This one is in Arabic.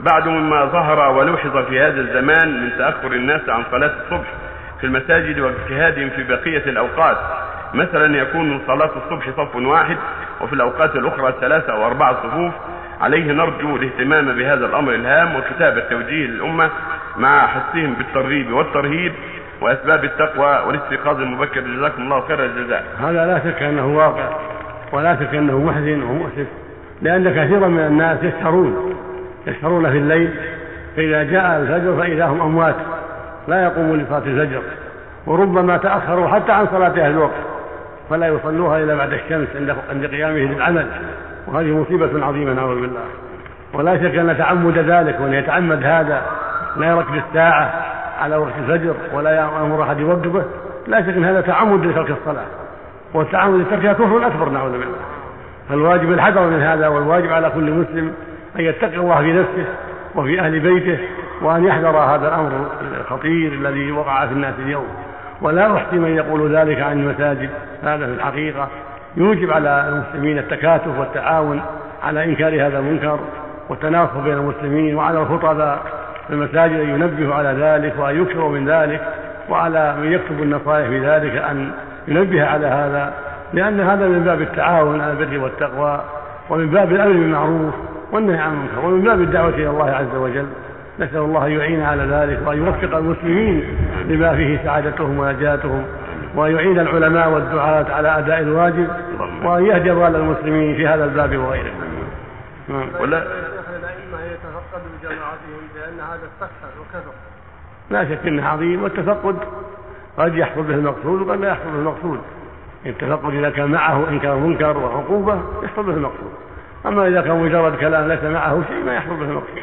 بعد مما ظهر ولوحظ في هذا الزمان من تأخر الناس عن صلاة الصبح في المساجد واجتهادهم في بقية الأوقات. مثلا يكون صلاة الصبح صف واحد وفي الأوقات الأخرى ثلاثة أو أربعة صفوف. عليه نرجو الاهتمام بهذا الأمر الهام وكتابة توجيه للأمة مع حثهم بالترغيب والترهيب وأسباب التقوى والاستيقاظ المبكر. جزاكم الله خير الجزاء. هذا لا شك أنه واقع ولا شك أنه محزن ومؤسف لأن كثيرا من الناس يسهرون يسهرون في الليل فإذا جاء الفجر فإذا هم أموات لا يقومون لصلاة الفجر وربما تأخروا حتى عن صلاة أهل الوقت فلا يصلوها إلا بعد الشمس عند عند قيامه للعمل وهذه مصيبة عظيمة نعوذ بالله. ولا شك أن تعمد ذلك وأن يتعمد هذا لا يركب الساعة على وقت الفجر ولا يأمر أحد يوقفه لا شك أن هذا تعمد لترك الصلاة والتعمد لتركها كفر أكبر نعوذ بالله. فالواجب الحذر من هذا والواجب على كل مسلم أن يتقي الله في نفسه وفي أهل بيته وأن يحذر هذا الأمر الخطير الذي وقع في الناس اليوم. ولا أحسن من يقول ذلك عن المساجد. هذا في الحقيقة يوجب على المسلمين التكاتف والتعاون على إنكار هذا المنكر والتناصح بين المسلمين وعلى الخطباء في المساجد أن ينبهوا على ذلك وأن يكثروا من ذلك وعلى من يكتب النصائح في ذلك أن ينبه على هذا لأن هذا من باب التعاون على البر والتقوى ومن باب الأمر بالمعروف والنهي عن المنكر ومن باب الدعوة إلى الله عز وجل. نسأل الله أن يعين على ذلك وأن يوفق المسلمين لما فيه سعادتهم ونجاتهم وأن يعين العلماء والدعاة على أداء الواجب وأن يهدي ضال المسلمين في هذا الباب وغيره. نعم. ولا يتفقدوا لأن هذا استكثر وكثر لا شك إنه عظيم والتفقد قد يحصل به المقصود وقد لا يحصل به المقصود. التفقد إذا كان معه إنكار منكر وعقوبة يحصل به المقصود. أما إذا كان مجرد كلام ليس معه شيء ما يحصل به المقصود